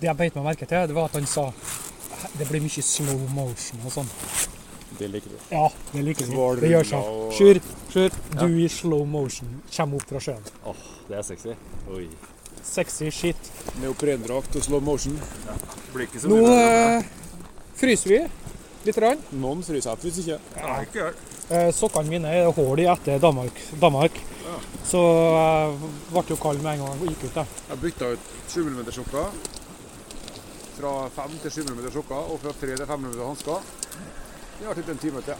Det jeg beit meg merke til, det var at han sa det blir mye slow motion og sånn. Det liker du. Ja, det liker vi. Det gjør seg. og- Sjur, Sjur, du i slow motion kommer opp fra sjøen. Åh, det er sexy. Oi. Sexy shit. Neoprendrakt og slow motion. Ja. blir ikke så Nå mye bedre. eh, fryser vi litt. Rann. Noen fryser hvis ikke. Ja. Eh, sokkene mine er hull i etter Danmark. Danmark. Så jeg ble jo kald med en gang og gikk ut. da. Jeg bytta ut 7 mm sokker. Fra 5 til 7 mm sokker, og fra 3 til 5 mm hansker. Det har tatt en time til.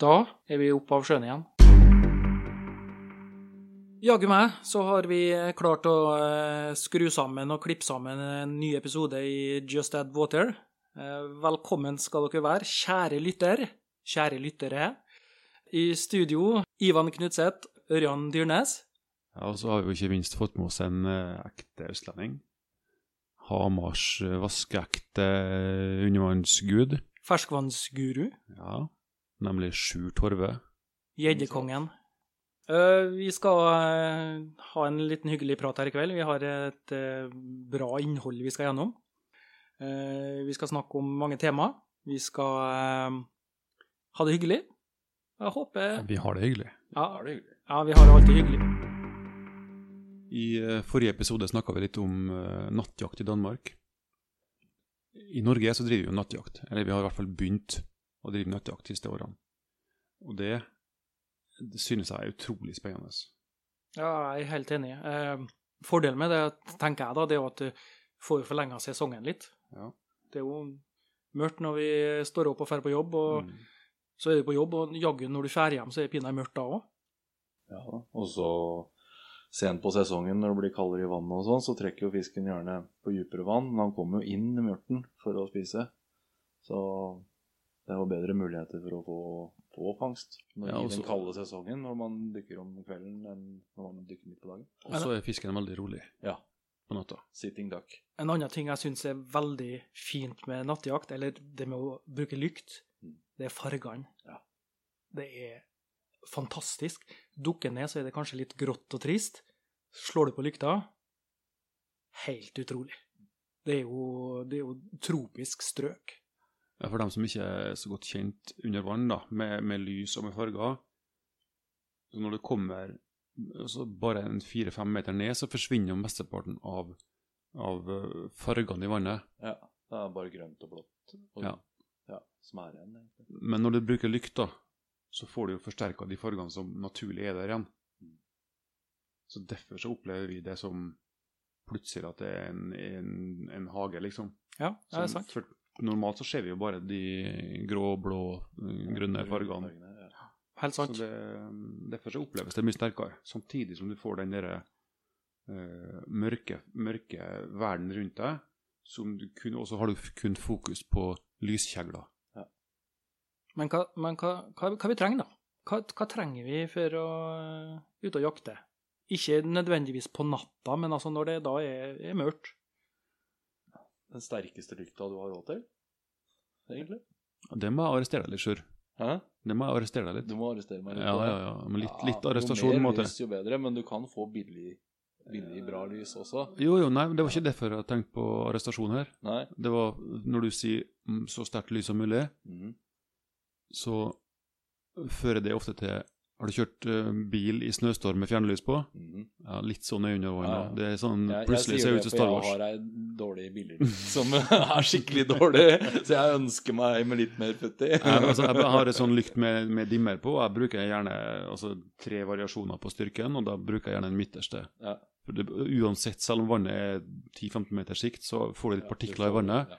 Da er vi oppe av sjøen igjen. Jaggu meg så har vi klart å eh, skru sammen og klippe sammen en ny episode i Just Add Water. Eh, Velkommen skal dere være, kjære lytter, kjære lyttere. I studio Ivan Knutseth, Ørjan Dyrnes. Ja, og så har vi jo ikke minst fått med oss en eh, ekte østlending. Hamars eh, vaskeekte eh, undervannsgud. Ferskvannsguru. Ja, nemlig Sjur Torve. Gjeddekongen. Eh, Vi skal eh, ha en liten hyggelig prat her i kveld. Vi har et eh, bra innhold vi skal gjennom. Vi skal snakke om mange tema. Vi skal ha det hyggelig. Jeg håper Vi har det hyggelig. Ja, ja vi har det alltid hyggelig. I forrige episode snakka vi litt om nattjakt i Danmark. I Norge så driver vi jo nattjakt, eller vi har i hvert fall begynt å drive nattjakt de siste årene. Og det, det synes jeg er utrolig spennende. Ja, jeg er helt enig. Eh, Fordelen med det, tenker jeg da, det er at du får forlenga sesongen litt. Ja. Det er jo mørkt når vi står opp og drar på jobb, og Mm. så er du på jobb, og jaggu når du drar hjem, så er det pinadø mørkt da òg. Ja, og så sent på sesongen når det blir kaldere i vannet og sånn, så trekker jo fisken gjerne på dypere vann, men han kommer jo inn i mørten for å spise. Så det er jo bedre muligheter for å få, få fangst når, Ja, i den kalde sesongen når man dykker om kvelden enn når man dykker midt på dagen. Og så er fisken veldig rolig Ja, på natta. sitting duck. En annen ting jeg syns er veldig fint med nattjakt, eller det med å bruke lykt, det er fargene. Ja. Det er fantastisk. Dukker ned, så er det kanskje litt grått og trist. Slår du på lykta Helt utrolig. Det er jo, det er jo tropisk strøk. For dem som ikke er så godt kjent under vann, da, med, med lys og med farger så Når du kommer altså bare en fire-fem meter ned, så forsvinner jo mesteparten av, av eh, fargene i vannet. Ja, det er bare grønt og blått. Og, Ja. ja, som er igjen, egentlig. Men når du bruker lykt, da, så får du jo forsterka de fargene som naturlig er der igjen. Så derfor så opplever vi det som plutselig at det er en, en, en hage, liksom. Ja, det er sant. For normalt så ser vi jo bare de grå, blå, eh, grønne fargene. Helt sant. Så det, derfor så oppleves det mye sterkere, samtidig som du får den derre uh, mørke, mørke verden rundt deg, som du kun, også har du kun fokus på lyskjegler. Men, hva, men hva, hva, hva vi trenger, da? Hva, hva trenger vi for å uh, ut og jakte? Ikke nødvendigvis på natta, men altså når det da er, er mørkt. Den sterkeste lykta du har råd til, egentlig. Det må jeg arrestere deg litt, Sjur. Hæ? Det må jeg arrestere deg litt. Du må arrestere meg litt. Ja, ja, ja. Men litt, litt arrestasjon Jo mer lys, jo bedre, men du kan få billig, billig bra lys også. Jo, jo, nei, det var ikke derfor jeg tenkte på arrestasjon her. Nei? Det var når du sier mm, så sterkt lys som mulig, mm. så fører det ofte til Har du kjørt uh, bil i snøstorm med fjernlys på? Mm. Ja, litt sånn er under. Ja, ja. Det er sånn Jeg, jeg plutselig ser det ut som Star Wars. jeg har ei dårlig billig som er skikkelig dårlig, så jeg ønsker meg med litt mer futt i. Altså, jeg har en sånn lykt med, med dimmer på, og jeg bruker gjerne altså, tre variasjoner på styrken, og da bruker jeg gjerne den midterste. Det, uansett, selv om vannet er 10-15 meters sikt, så får du litt partikler i vannet,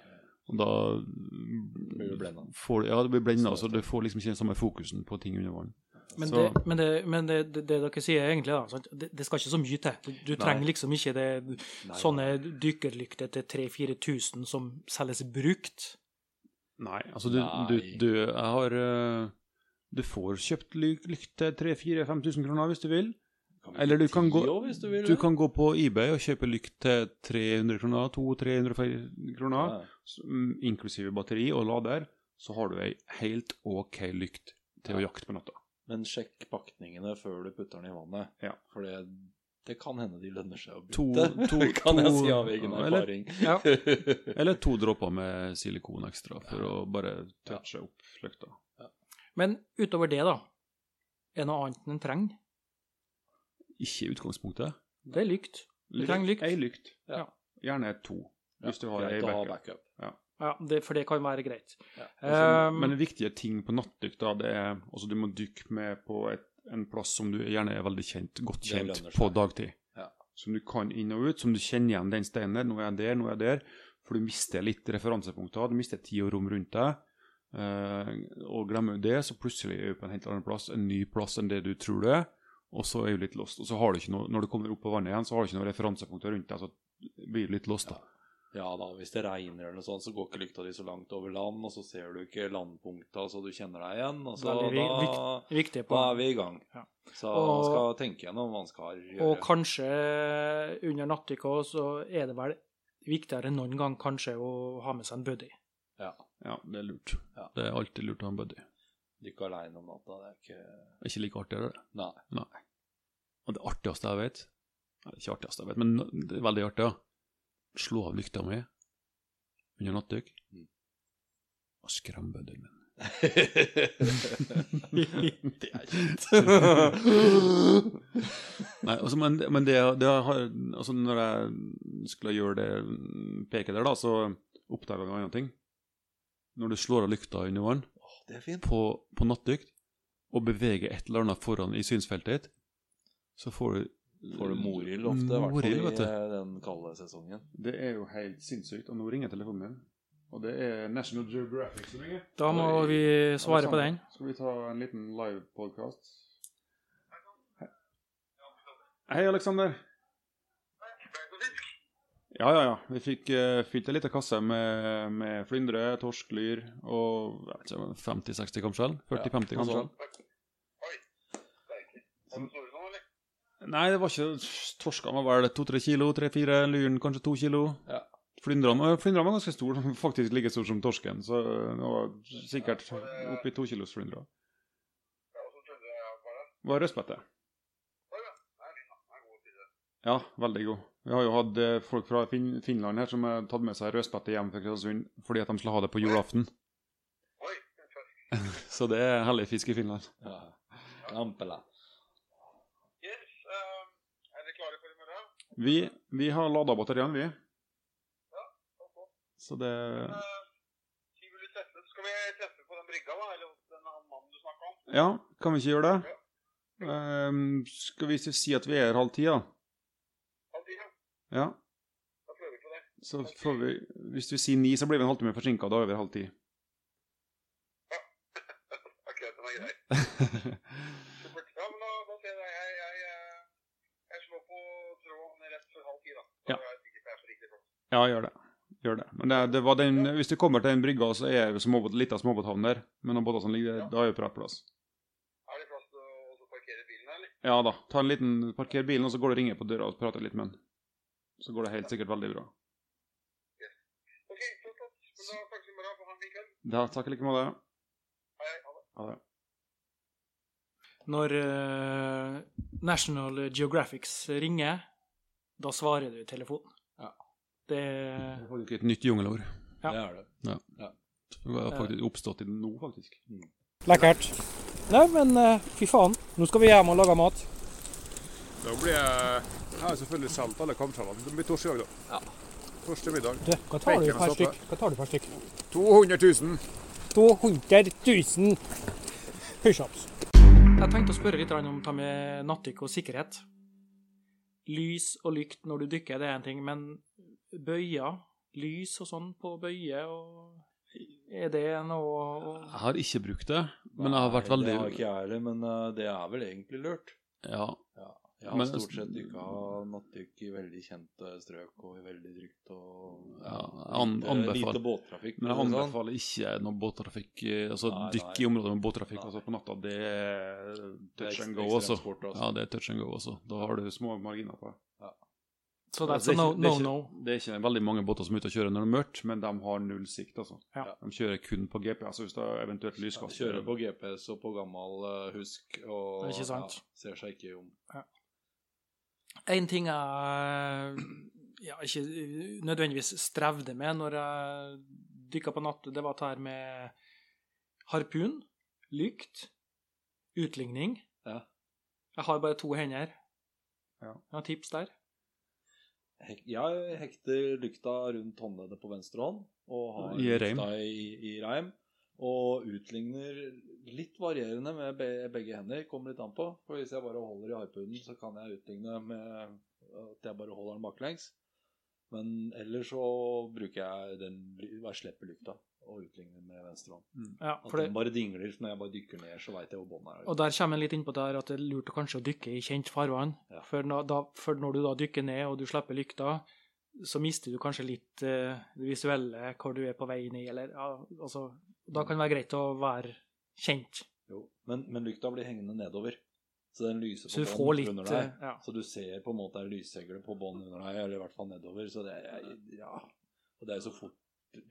og da Blir du blenda. Ja, du blir blenda, så du får liksom ikke den samme fokusen på ting under vann. Men, det, men, det, men det, det, det dere sier egentlig, da. Det, det skal ikke så mye til. Du, du trenger liksom ikke det, sånne dykkerlykter til 3000-4000 som selges brukt. Nei, altså du, Nei. du, du Jeg har eh, Du får kjøpt ly- lykt til 3000-5000 kroner hvis du vil. Eller du kan, gå, hvis du vil. du kan gå på eBay og kjøpe lykt til 300 kroner, 200-300 kroner, Ja. inklusive batteri og lader, så har du ei helt OK lykt til å jakte på natta. Men sjekk pakningene før du putter den i vannet. Ja. For det, det kan hende de lønner seg å bytte. to- kan jeg si av egen eller- erfaring. Ja. Eller to dråper med silikon ekstra for å bare touche opp løkta. Men utover det, da? Er det noe annet en trenger? Ikke i utgangspunktet. Det er lykt. Du trenger lykt. Ei lykt. Ja. Gjerne to, hvis du har ei backup. ha backup. backup. Ja, det, for det kan være greit. Altså, Um, men viktige ting på nattdykk, da, det er altså du må dykke med på et, en plass som du gjerne er veldig kjent, godt kjent på dagtid. Ja. Som du kan inn og ut, som du kjenner igjen den steinen der. Nå er jeg der, nå er jeg der. For du mister litt referansepunkter. Du mister tid og rom rundt deg. Eh, og glemmer du det, så plutselig er du på en helt annen plass, en ny plass enn det du tror det er. Og så er du litt lost. Og så har du ikke noe, når du kommer opp på vannet igjen, så har du ikke noen referansepunkter rundt deg. Så blir du litt lost, da. Ja da, hvis det regner eller noe sånt, så går ikke lykta di så langt over land, og så ser du ikke landpunkta så du kjenner deg igjen. Og så da, vik- viktig da er vi i gang. Ja. Så Og- man skal tenke gjennom hva man skal gjøre. Og kanskje under nattdykk så er det vel viktigere enn noen gang kanskje å ha med seg en buddy. Ja. Ja, det er lurt. Ja. Det er alltid lurt å ha en buddy. Dykke aleine om natta, det er ikke Det er ikke like artig, er det? Nei. Nei. Og det artigste jeg vet Eller ikke artigste jeg vet, men det er veldig artig, ja. Slå av lykta mi under nattdykk Mm. og skremme bøddelen min. det er kjent. Nei, altså, men, men det, det har Altså, når jeg skulle gjøre det peket der, da, så oppdaga jeg en annen ting. Når du slår av lykta under vann oh, det fint. på, på nattdykt og beveger et eller annet foran i synsfeltet ditt, så får du Får du morild ofte, i hvert fall i den kalde sesongen. Det er jo helt sinnssykt. Og nå ringer telefonen min. Og det er National Geographic som ringer. Da må vi svare på den. Skal vi ta en liten live-podkast? Hei, Aleksander. Ja, ja, ja. Vi fikk uh, fylt en liten kasse med, med flyndre, torsk, lyr og jeg vet ikke, 50-60 kamskjell. 40-50 Ja, kamskjell. sånt. Nei, det var ikke Torskene var vel to-tre kilo, tre-fire. Lyren kanskje to kilo. Ja. Flyndrene var ganske stor, faktisk like stor som torsken. Så det var sikkert oppi to kilos flyndra. Det var rødspette. Ja, veldig god. Vi har jo hatt eh, folk fra fin Finland her som har tatt med seg rødspette hjem fra Kristiansund fordi at de skulle ha det på julaften. Så det er hellig fisk i Finland. Ja. Lampela. Vi, vi har lada batteriene, vi. Ja, Så det Skal vi treffe på den brygga, da? Eller den mannen du snakka om? Ja, kan vi ikke gjøre det? Ehm, skal vi si at vi er her halv ti, da? Halv ti, ja. Ja. Da prøver vi på det. Så får vi Hvis vi sier ni, så blir vi en halvtime forsinka. Da er vi halv ti. Akkurat, den er grei. Supert. Ja, men da, da ser jeg jeg, jeg, jeg, jeg slår på tråden rett før halv ti, da. Da Ja. er jeg sikker på at jeg er så riktig plass. Ja, gjør det. Gjør det. Men det, det var den, hvis du kommer til den brygga, så er det småbåt, litt av småbåthavn der. Men båter som ligger der, da er det på rett plass. Er det plass til å parkere bilen, eller? Ja da. Ta en liten, Parker bilen, og så går du og ringer på døra og prater litt med den. Så går det helt sikkert veldig bra. Ok, flott. Men da snakkes vi i morgen. Ha en fin kveld. Ja, takk i like måte. Ha det. Ha det. Når eh, National Geographics ringer, da svarer du i telefonen. Ja. Det er ikke et nytt jungelord. Ja. Det er det. Det har faktisk oppstått i nå, faktisk. Lekkert. Nei, men eh, fy faen. Nå skal vi hjem og lage mat. Da blir jeg Jeg har selvfølgelig solgt alle kamskjellene. Det blir torsdag, da. Ja. Første middag. Du, hva tar du per stykk? Hva tar du per stykk? 200 000. 200 000 pushups. Jeg tenkte å spørre litt om ta med nattdykk og sikkerhet. Lys og lykt når du dykker, det er en ting, men bøyer, lys og sånn på bøye, og er det noe Jeg har ikke brukt det, men jeg har vært Nei, veldig Det har ikke jeg heller, men eh, det er vel egentlig lurt. Ja. Jeg har Men- stort sett dykka nattdykk i veldig kjente strøk og i veldig trygt og Ja, an- lite, lite båttrafikk. Men jeg det sånn. anbefaler ikke noe båttrafikk eh, Altså Nei, dykk nei. i områder med båttrafikk Nei. altså på natta. Det er Det er touch and go også. altså. Ja, det er touch and go også. Da har du små marginer på. Så det, a er no, det, no, no. det er ikke veldig mange båter som er ute og kjører når det er mørkt, men de har null sikt. altså. Ja. De kjører kun på GPS, hvis det er eventuelt Ja, lyskast. Kjører på GPS og på gammel eh, husk og Ikke sant. Ja, ser seg ikke om. En ting jeg ja, ikke nødvendigvis strevde med når jeg dykka på natt, det var det her med harpun, lykt, utligning. Ja. Jeg har bare to hender. Ja. Jeg har tips der. Hek, jeg hekter lykta rundt håndleddet på venstre hånd og har I reim. lykta i, i reim. Og utligner litt varierende med be, begge hender. Kommer litt an på. For hvis jeg bare holder i harpunen, så kan jeg utligne med at jeg bare holder den baklengs. Men ellers så bruker jeg den Jeg slipper lykta og utligner med venstre Mm. Ja, At den bare dingler. Så når jeg bare dykker ned, så veit jeg hvor båndet er. og der kommer jeg litt innpå der at det er lurt å kanskje å dykke i kjent farvann. Ja. For, da, for når du da dykker ned og du slipper lykta, så mister du kanskje litt eh, det visuelle, hvor du er på vei ned, eller ja, altså Da kan det være greit å være kjent. Jo, men, men lykta blir hengende nedover. Så den lyser Så du på får bånn litt under deg. eh, ja. Så du ser på en måte ei på bånn under deg, eller i hvert fall nedover. Så det er Ja. Og det er så fort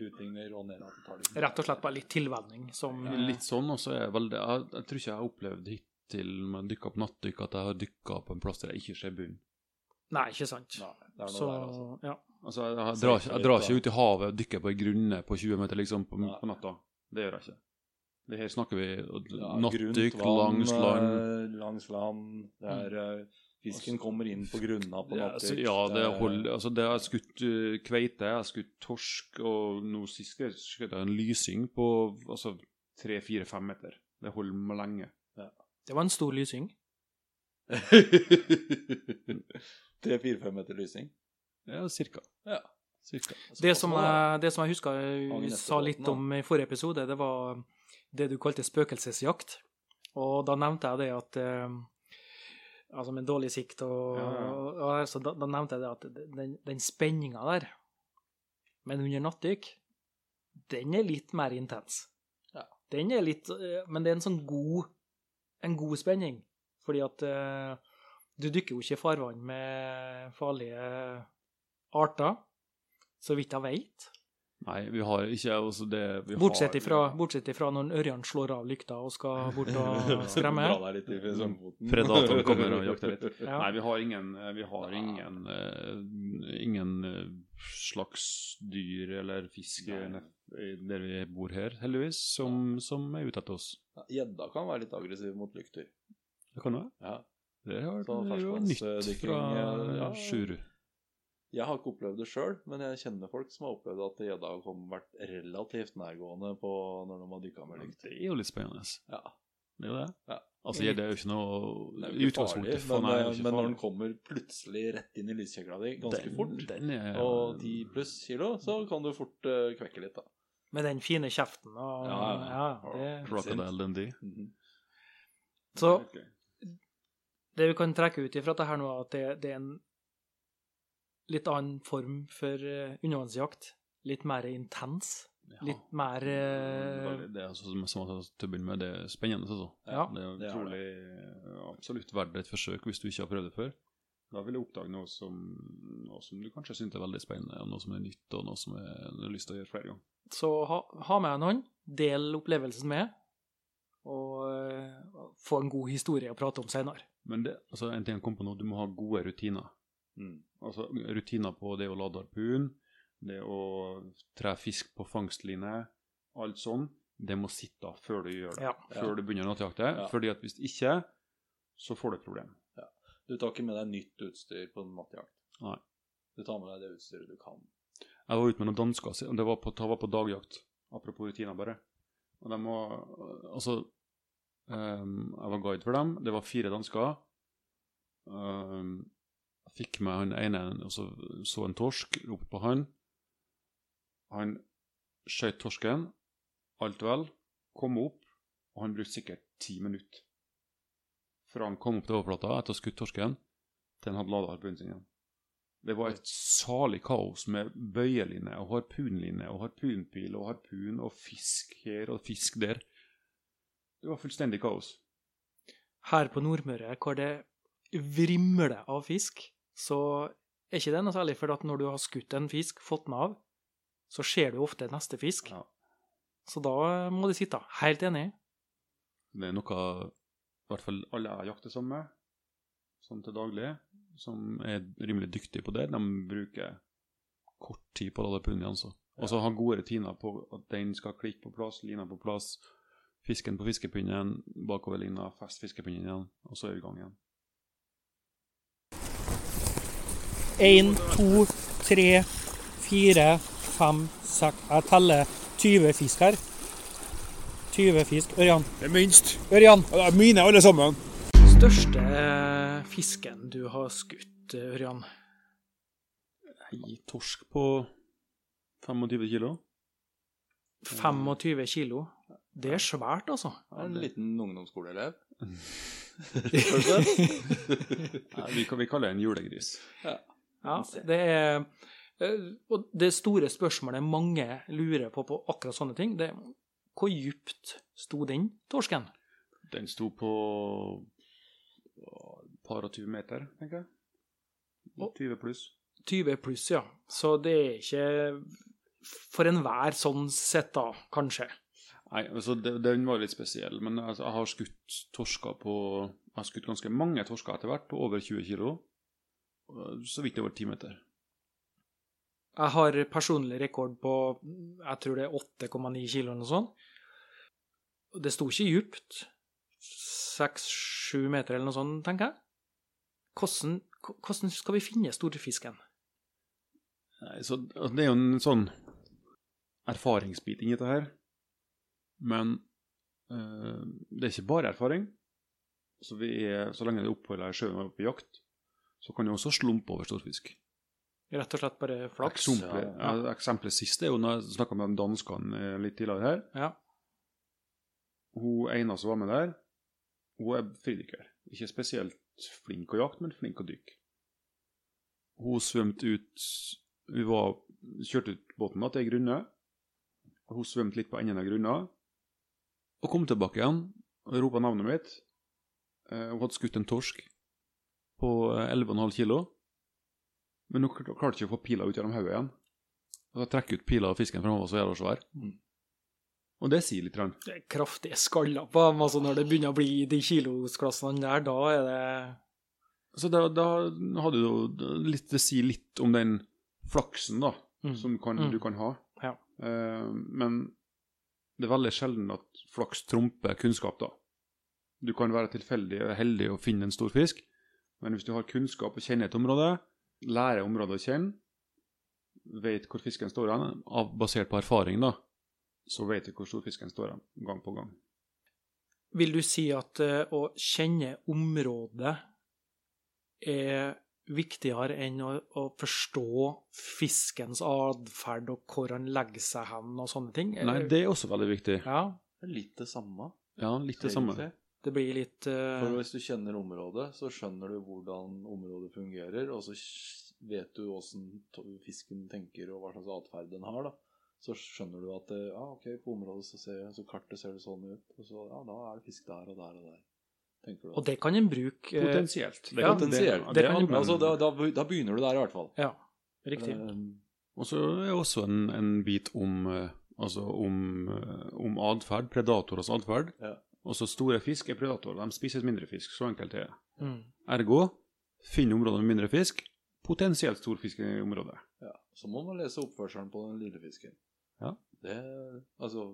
utligner og ned at det tar Rett og slett bare litt tilvenning som eh, Litt sånn, og så er jeg veldig jeg, jeg tror ikke jeg har opplevd hittil med å dykke på nattdykk, at jeg har dykka på en plass der jeg ikke ser bunnen. Nei, ikke sant. Nei, det er noe Så der, altså. ja. Altså, jeg, jeg, drar, jeg drar ikke ut i havet og dykker på ei grunne på 20 meter liksom på, på natta. Det gjør jeg ikke. Det her snakker vi Ja, nattdykk langs land. eh, Langs land. Det er eh, Fisken kommer inn på grunna på Ja, altså, ja, det er- holder Altså, det har skutt uh, kveite, jeg har skutt torsk, og nå sist skjøt jeg en lysing på altså tre-fire-fem meter. Det holder meg lenge. Det var en stor lysing. Tre-fire-fem meter lysing. Ja, cirka. Ja. cirka. Det som jeg, det som jeg huska Mange sa litt om i forrige episode, det var det du kalte spøkelsesjakt. Og da nevnte jeg det at eh, Altså med dårlig sikt og, Ja, ja. og, og så da, da nevnte jeg det at den, den spenninga der, men under nattdykk, den er litt mer intens. Ja. Den er litt eh, Men det er en sånn god en god spenning. Fordi at uh, du dykker jo ikke i farvann med farlige arter, så vidt jeg veit. Nei, vi har ikke altså det vi Bortsett har, ifra, bortsett ifra når Ørjan slår av lykta og skal bort og skremme. Litt. Predatoren kommer og jakter litt. Ja. Nei, vi har ingen, vi har ingen, uh, ingen eh, slags dyr eller fisk der vi bor her, heldigvis, som, som er ute etter oss. Ja, kan være litt aggressiv mot lykter. Det kan være. Ja. Det har er jo nytt fra ja. Sjuru. Jeg har ikke opplevd det sjøl, men jeg kjenner folk som har opplevd at gjedda har vært relativt nærgående på når de har dykka med lykt. Det er jo litt spennende. Ja. Det er jo det. Ja. Altså, gjedda er jo ikke noe Det er i jo ikke farlig, for, men, nei, er men når den kommer plutselig rett inn i lyskjegla di ganske Den- fort, Den er og 10 pluss kilo, så kan du fort uh, kvekke litt, da. Med den fine kjeften og Ja, ja. ja, det, Crocodile Dundee. Mhm. Så okay. det vi kan trekke ut ifra dette her nå, er at det, det er en litt annen form for uh, undervannsjakt. Litt mer intens. Ja. Litt mer uh... Det er altså, som, som jeg til å begynne med, det er spennende. Altså. Ja. Det er utrolig absolutt verdt et forsøk hvis du ikke har prøvd det før. Da vil du oppdage noe som, noe som du kanskje syns er veldig spennende, og noe som er nytt, og noe som er, du har lyst til å gjøre flere ganger. Så ha, ha med noen, del opplevelsen med, og uh, få en god historie å prate om senere. Men det, altså, en ting jeg kom på nå, du må ha gode rutiner. Mm. Altså rutiner på det å lade harpun, det å tre fisk på fangstline, alt sånn. Det må sitte før du gjør det. Ja. Før du begynner nattjakte. Ja. fordi at hvis ikke, så får du et problem. Du tar ikke med deg nytt utstyr på nattjakt. Nei. Du tar med deg det utstyret du kan. Jeg var ute med noen dansker, og det var på, det var på dagjakt. Apropos rutiner, bare. Og de var Altså, um, jeg var guide for dem. Det var fire dansker. Ehm, jeg fikk med han ene og så, så en torsk, ropte på han. Han skjøt torsken. Alt vel. Kom opp, og han brukte sikkert ti minutter. Fra han kom opp til overflata etter å ha skutt torsken, til han hadde lada harpunen sin igjen. Det var et salig kaos med bøyeline og harpunline og harpunpil og harpun og fisk her og fisk der. Det var fullstendig kaos. Her på Nordmøre, hvor det vrimler av fisk, så er ikke det noe særlig, for at når du har skutt en fisk, fått den av, så ser du ofte neste fisk. Ja. Så da må de sitte. Helt enig. Det er noe i hvert fall alle jeg jakter sammen med, sånn til daglig, som er rimelig dyktige på det. De bruker kort tid på å lade punnen altså. Og så ha gode rutiner på at den skal klikke på plass, lina på plass, fisken på fiskepinnen, bakover lina, fest fiskepinnen igjen, og så er vi i gang igjen. Én, to, tre, fire, fem, seks Jeg teller 20 fisk her. 20 fisk. Ørjan. Det er minst. Ørjan! Ja, det er mine alle sammen. Største eh, fisken du har skutt, eh, Ørjan? Ei torsk på 25 kilo. 25 kilo. Det er svært, altså. En liten ungdomsskoleelev. Nei, vi, kan- vi kaller det en julegris. Ja, det er eh, Og det store spørsmålet mange lurer på på akkurat sånne ting, det er hvor djupt sto den torsken? Den sto på et par og 20 meter, tenker jeg. 20 pluss. 20 pluss, ja. Så det er ikke for enhver sånn sett, da, kanskje. Nei, altså det, Den var litt spesiell, men altså, jeg har skutt torsker på Jeg har skutt ganske mange torsker etter hvert, på over 20 kilo. Så vidt over 10 meter. Jeg har personlig rekord på jeg tror det er 8,9 kilo eller noe sånt. Det sto ikke djupt. 6-7 meter eller noe sånt, tenker jeg. Hvordan, hvordan skal vi finne storfisken? Nei, så altså, Det er jo en sånn erfaringsbit inni dette her. Men øh, det er ikke bare erfaring. Så, vi er, så lenge det oppholder deg i sjøen er på jakt, så kan du også slumpe over storfisk. Rett og slett bare flaks? Eksempelet, ja, eksempelet sist er jo når jeg snakka med danskene eh, litt tidligere her. Ja. Hun ene som var med der, hun er fridykker. Ikke spesielt flink å jakte, men flink å dykke. Hun svømte ut Vi var, kjørte ut båten da, til ei grunne. Hun svømte litt på enden av grunna og kom tilbake igjen og ropa navnet mitt. Eh, Hun hadde skutt en torsk på eh, 11,5 kilo, men hun kl- klarte ikke å få pila ut gjennom hodet igjen. Og så trekke ut pila av fisken, for så er så jævla svær. Og det sier litt. Rann. Det er kraftige skaller på dem. Altså når det begynner å bli de kilosklassene der, da er det Så da, da hadde du litt Det sier litt om den flaksen da, Mm. som kan, Mm. du kan ha. Ja. Uh, men det er veldig sjelden at flaks trumper kunnskap, da. Du kan være tilfeldig og heldig å finne en stor fisk, men hvis du har kunnskap og kjenner et område, lærer området å kjenne, vet hvor fisken står hen, basert på erfaring, da, så vet du hvor stor fisken står hen, gang på gang. Vil du si at eh, å kjenne området er viktigere enn å, å forstå fiskens atferd og hvor han legger seg hen og sånne ting? Nei, det er også veldig viktig. Ja, Det er litt det samme. Ja, litt det samme. Det blir litt uh... For hvis du kjenner området, så skjønner du hvordan området fungerer, og så vet du åssen fisken tenker og hva slags atferd den har, da. Så skjønner du at eh, ja, ok, på området så, ser, så kartet ser det sånn ut, og så ja, da er det fisk der og der og der. Tenker du. Og det kan en bruke eh, Potensielt. Det, Ja, potensielt. Det, det det kan- altså, da, da, begynner du der, i hvert fall. Ja, riktig. Eh, Og så er det også en, en bit om, altså om, om atferd, predatorers atferd. Ja. Også store fisk er predatorer. De spiser mindre fisk. Så enkelt er det. Mm. Ergo, finn områder med mindre fisk, potensielt stor fisk i området. Ja, så må man lese oppførselen på den lille fisken. Ja. Det, er altså,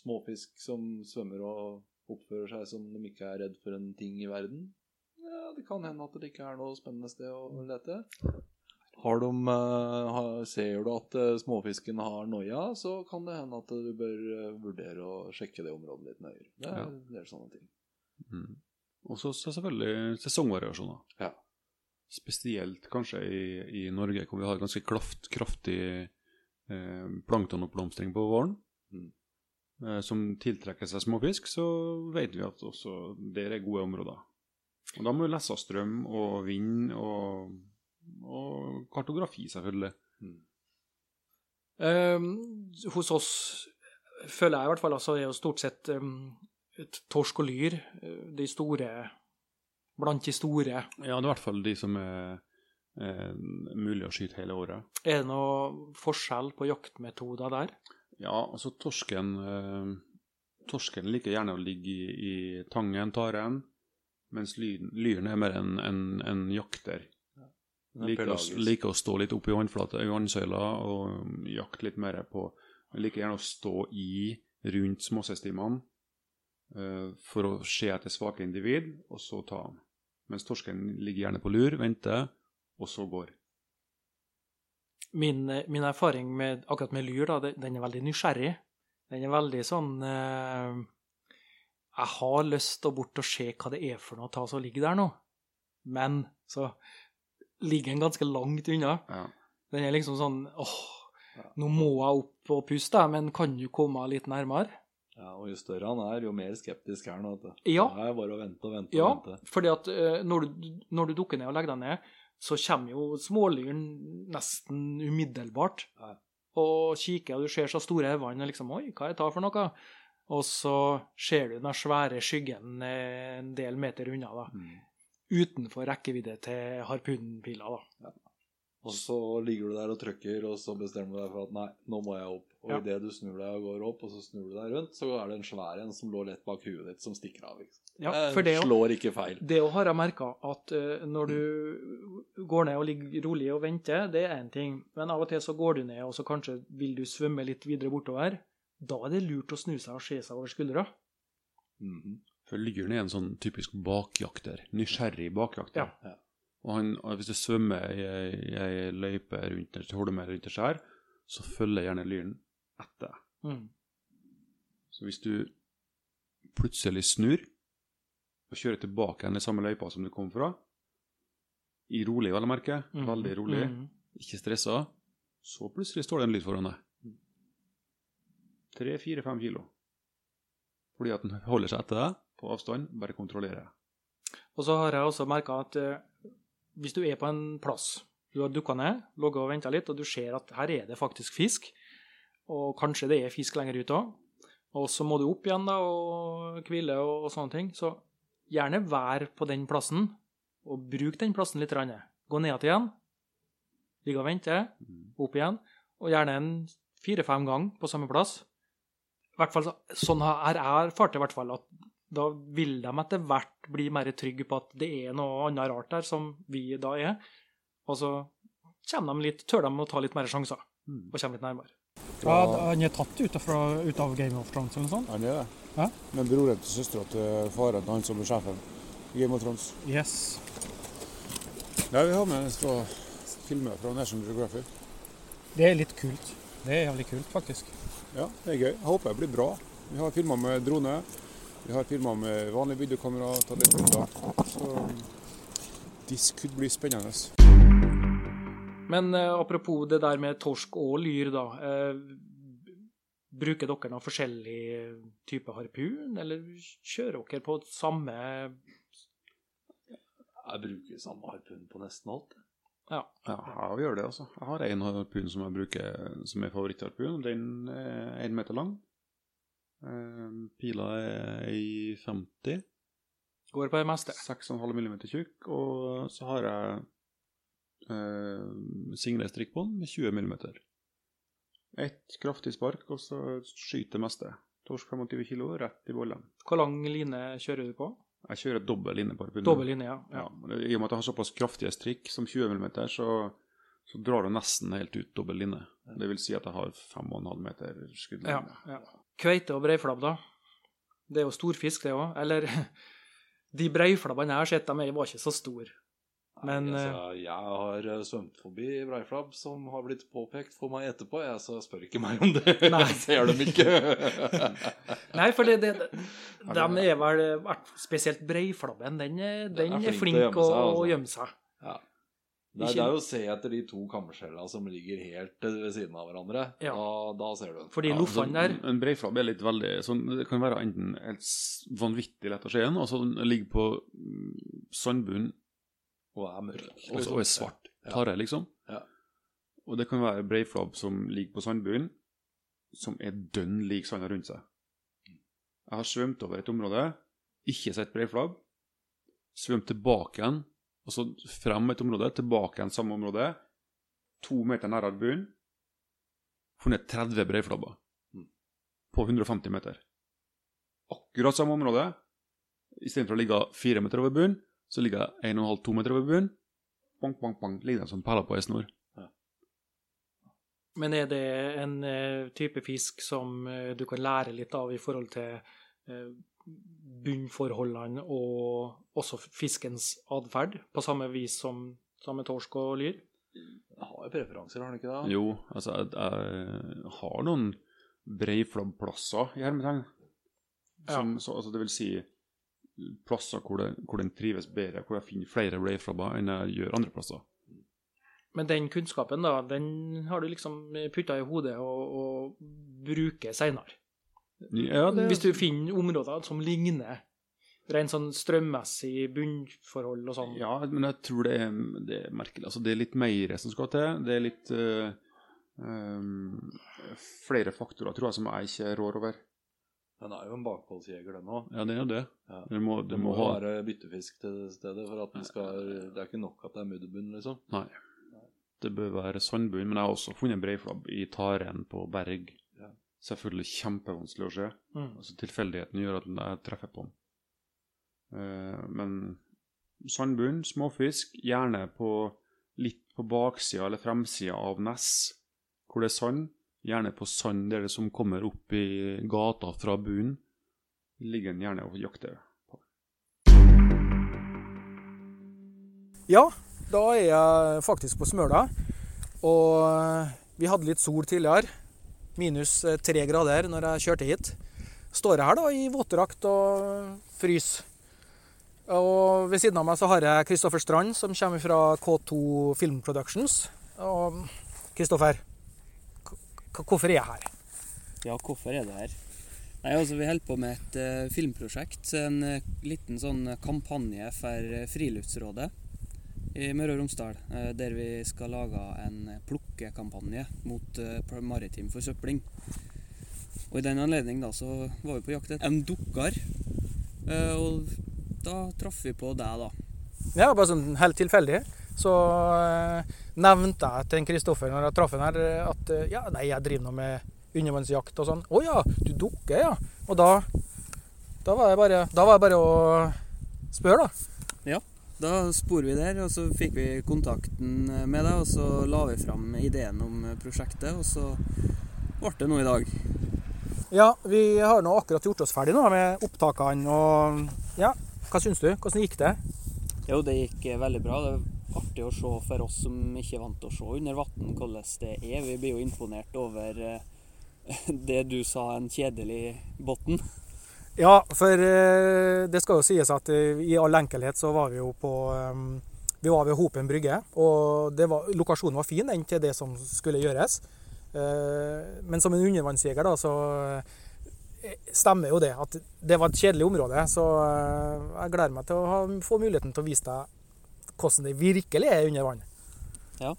småfisk som svømmer og oppfører seg som de ikke er redd for en ting i verden. Ja, det kan hende at det ikke er noe spennende sted å lete. Har de, eh, har, ser du at eh, småfisken har noia, så kan det hende at du bør eh, vurdere å sjekke det området litt nøyere. Det er, det er sånne ting. Mm. Og så så selvfølgelig sesongvariasjoner. Ja. Spesielt kanskje i, i Norge, hvor vi har ganske kraft, kraftig eh, planktonoppblomstring på våren. Mm. Eh, som tiltrekker seg småfisk, så vet vi at også der er gode områder. Og da må du lese av strøm og vind og, og kartografi, selvfølgelig. Eh, hos oss føler jeg i hvert fall altså, er jo stort sett um, et torsk og lyr eh, de store Blant de store. Ja, det er i hvert fall de som er eh, mulig å skyte hele året. Er det noe forskjell på jaktmetoder der? Ja, altså torsken eh, Torsken liker gjerne å ligge i, i tangen, taren, mens lyren, lyren er mer en, en, en jakter. Er Liker å, liker å stå litt oppe i vannflata, i vannsøyla og jakte litt mer på Liker gjerne å stå i rundt småsestimene uh, for å se etter svake individ, og så ta dem. Mens torsken ligger gjerne på lur, venter, og så går. Min, min erfaring med, akkurat med lyr, da, den er veldig nysgjerrig. Den er veldig sånn uh, Jeg har lyst til å bort og se hva det er for noe ta som ligger der nå, men så ligger den ganske langt unna. Ja. Den er liksom sånn åh, nå må jeg opp og puste, men kan du komme litt nærmere? Ja, og jo større han er, jo mer skeptisk er han. vet du. Ja. Det er bare å vente og vente Ja, vente. fordi at eh, når du, når du dukker ned og legger deg ned, så kommer jo smålyren nesten umiddelbart. Ja. Og kikker, og du ser så store øyne, og liksom Oi, hva er dette for noe? Og så ser du den svære skyggen eh, en del meter unna, da. Mm. Utenfor rekkevidde til harpunpila, Ja. Og så ligger du der og trykker, og så bestemmer du deg for at nei, nå må jeg opp. Og Ja. idet du snur deg og går opp, og så snur du deg rundt, så er det en svær en som lå lett bak huet ditt, som stikker av. Liksom. Ja, Eh, for det slår ikke feil. Det å har jeg merka at uh, når du går ned og ligger rolig og venter, det er én ting. Men av og til så går du ned, og så kanskje vil du svømme litt videre bortover. Da er det lurt å snu seg og se seg over skuldra. Mhm. For lyren er en sånn typisk bakjakter. Nysgjerrig bakjakter. Ja. Ja. Og, han, hvis det svømmer i ei- løype rundt et holme rundt et skjær, så følger gjerne lyren etter. Mm. Så hvis du plutselig snur og kjører tilbake igjen i samme løypa som du kom fra, i rolig, vel å merke, Mm. veldig rolig, Mm. ikke stressa, så plutselig står det en lyd foran deg. Tre, fire, fem kilo. Fordi at den holder seg etter deg på avstand, bare kontrollere. Og så har jeg også merka at eh, hvis du er på en plass, du har dukka ned, logga og venta litt, og du ser at her er det faktisk fisk, og kanskje det er fisk lenger ute òg, og så må du opp igjen da og hvile og, og sånne ting, så gjerne vær på den plassen, og bruk den plassen litt. Rann. Gå ned igjen, ligge og vente, opp igjen, og gjerne en fire-fem ganger på samme plass. I hvert fall, sånn har jeg erfart det i hvert fall, at da vil de etter hvert bli mer trygge på at det er noe annet rart der, som vi da er. Og så kommer de litt, tør de å ta litt mer sjanser, og kommer litt nærmere. Ja, han er tatt ut, fra, ut av Game of Thrones eller noe sånt? Han er det. Ja. Men broren til søstera til faren til han som er sjefen i Game of Thrones. Yes. Nei, vi har med en fra filmer fra National Geographic. Det er litt kult. Det er jævlig kult, faktisk. Ja, det er gøy. Jeg håper det blir bra. Vi har filma med drone. Vi har filma med vanlig videokamera. Tatt litt bilder. Så this could bli spennende. Men eh, apropos det der med torsk og lyr, da. Eh, bruker dere noen forskjellig type harpun, eller kjører dere på samme Jeg bruker samme harpun på nesten alt. Ja. Ja, jeg gjør det, altså. Jeg har en harpun som jeg bruker som er favorittharpun. Den er én meter lang. Eh, Pila er i 50. Går på det meste. 6,5 mm tjukk. Og så har jeg eh, single strikk på den med 20 mm. Ett kraftig spark, og så skyter det meste. Torsk 25 kilo, rett i bollen. Hvor lang line kjører du på? Jeg kjører dobbel linje på harpunen. Dobbel line, ja. Ja, ja. I og med at jeg har såpass kraftige strikk som 20 mm, så, så drar du nesten helt ut dobbel linje. Det vil si at jeg har 5,5 meter skuddlinje. ja, ja. Kveite og breiflabber. Det er jo storfisk, det òg. Eller De breiflabbene jeg har sett, de er- var ikke så store. Men Nei, eh, altså, jeg har eh, svømt forbi breiflabb som har blitt påpekt for meg etterpå, jeg, så spør ikke meg om det. Nei. Jeg ser dem ikke. Nei, for det, det, de er vel Spesielt breiflabben, den, er- den er er flink til å gjemme å seg, altså. gjemme seg. ja. Det er, det er jo å se etter de to kammerskjellene som ligger helt ved siden av hverandre. Ja. Da, da ser du den. Fordi Ja, loffene altså, der En breiflabb er litt veldig sånn, Det kan være enten helt vanvittig lett å se igjen, altså den ligger på mm, sandbunnen Og er mørk. og så- er svart. Ja. Liksom. Ja. Og det kan være breiflabb som ligger på sandbunnen, som er dønn lik sanda rundt seg. Jeg har svømt over et område, ikke sett breiflabb. Svømt tilbake igjen, og så frem et område, tilbake igjen samme område. To meter nærmere bunnen. Funnet 30 breiflabber Mm. på 150 meter. Akkurat samme område. Istedenfor å ligge fire meter over bunnen, så ligger jeg 1,5-2 meter over bunnen. Bang, bang, bang. Ligger den som perler på ei snor. Men er det en eh, type fisk som eh, du kan lære litt av i forhold til eh, bunnforholdene og også fiskens atferd, på samme vis som, som med torsk og lyr? Jeg har jo preferanser, har han ikke det? Jo, altså, jeg, jeg har noen breiflabbplasser i hermetegn. Ja. så, altså, det vil si plasser hvor, det, hvor den trives bedre, hvor jeg finner flere breiflabber enn jeg gjør andre plasser. Men den kunnskapen, da, den har du liksom putta i hodet og, og bruker seinere. Ja, det, Hvis du finner områder som ligner rent sånn strømmessig bunnforhold og sånn. Ja, men jeg tror det er, det er merkelig. Altså, det er litt mer som skal til. Det er litt uh, um, flere faktorer, tror jeg, som jeg ikke rår over. Den er jo en bakholdsjeger, den òg. Ja, det er jo det. Ja. Du må, du Det må må ha være byttefisk til stedet for at den skal Det er ikke nok at det er mudderbunn, liksom. Nei. Det bør være sandbunn, men jeg har også funnet breiflabb i taren på berg. Selvfølgelig kjempevanskelig å se. Mm. Altså Tilfeldigheten gjør at jeg treffer på den. Uh, men sandbunn, småfisk, gjerne på litt på baksida eller fremsida av Ness, hvor det er sand. Gjerne på sand der det som kommer opp i gata fra bunnen. Ligger den gjerne og jakter. på. Ja, da er jeg faktisk på Smøla. Og eh, vi hadde litt sol tidligere. Minus eh, tre grader når jeg kjørte hit. Står jeg her da i våtdrakt og fryser. Og ved siden av meg så har jeg Kristoffer Strand, som kommer fra K2 Film Productions. Og Kristoffer, hvorfor er jeg her? Ja, hvorfor er det her? Nei, altså Vi holder på med et uh, filmprosjekt. En uh, liten sånn kampanje for uh, Friluftsrådet i Møre og Romsdal. eh, der vi skal lage en plukkekampanje mot eh, maritim forsøpling. Og I den anledning da, så var vi på jakt etter en dukkar. eh, og da traff vi på deg, da. Ja, bare sånn helt tilfeldig. Så nevnte jeg til Kristoffer når jeg traff han her, at ja, nei, jeg driver nå med undervannsjakt og sånn. Å ja, du dukker, ja. Og da, da, var, jeg bare, da var jeg bare å spørre, da. Da spor vi der, og så fikk vi kontakten med deg, og så la vi fram ideen om prosjektet, og så ble det noe i dag. Ja, vi har nå akkurat gjort oss ferdig nå med opptakene og ja, hva syns du? Hvordan gikk det? Jo, det gikk veldig bra. Det er artig å se for oss som ikke er vant til å se under vann hvordan det er. Vi blir jo imponert over eh, det du sa, en kjedelig bunn. Ja, for eh, det skal jo sies at eh, i all enkelhet så var vi jo på eh, Vi var ved Hopen brygge, og var, lokasjonen var fin den til det som skulle gjøres. Men som en undervannsjeger, da, så stemmer jo det at det var et kjedelig område. Så jeg gleder meg til å få muligheten til å vise deg hvordan det virkelig er under vann. Ja,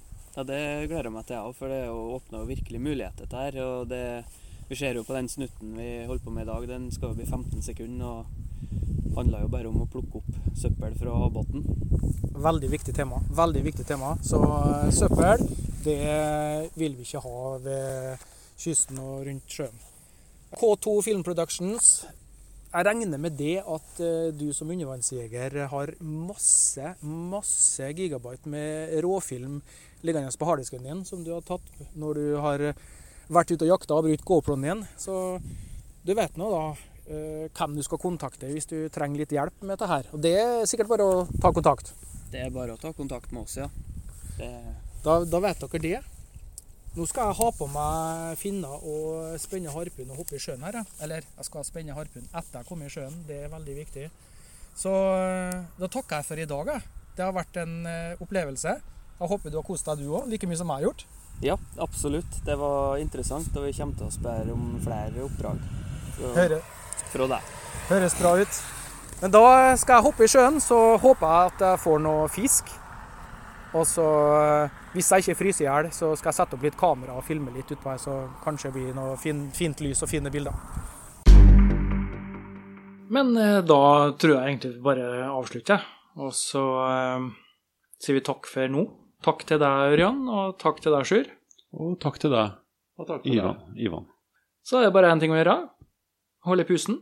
det gleder jeg meg til, jeg òg, for det åpner jo virkelig muligheter her. Og det, vi ser jo på den snutten vi holder på med i dag, den skal jo bli 15 sekunder. og handler jo bare om å plukke opp søppel fra havbunnen. Veldig viktig tema. Veldig viktig tema. Så eh, søppel, det vil vi ikke ha ved kysten og rundt sjøen. K2 Film Productions. Jeg regner med det at eh, du som undervannsjeger har masse, masse gigabyte med råfilm liggende på harddisken din, som du har tatt når du har vært ute og jakta og brukt GoPro-en din. Så du vet nå da eh, hvem du skal kontakte hvis du trenger litt hjelp med dette her. Og det er sikkert bare å ta kontakt. Det er bare å ta kontakt med oss, ja. Det, Da, da vet dere det. Nå skal jeg ha på meg finner og spenne harpun og hoppe i sjøen her. Eller jeg skal spenne harpun etter jeg kommer i sjøen, det er veldig viktig. Så eh, da takker jeg for i dag. jeg. Det har vært en eh, opplevelse. Jeg håper du har kost deg du òg, like mye som jeg har gjort. Ja, absolutt. Det var interessant, og vi kommer til å spørre om flere oppdrag fra, Hører, fra deg. høres bra ut. Men da skal jeg hoppe i sjøen, så håper jeg at jeg får noe fisk. Og så, eh, hvis jeg ikke fryser i hjel, så skal jeg sette opp litt kamera og filme litt utpå her, så kanskje det blir noe fin, fint lys og fine bilder. Men eh, da tror jeg egentlig vi bare avslutter. Og så eh, sier vi takk for nå. Takk til deg, Ørjan, og takk til deg, Sjur. Og takk til deg, takk til det. Deg. Ivan. Så er det bare én ting å gjøre. Holde pusten.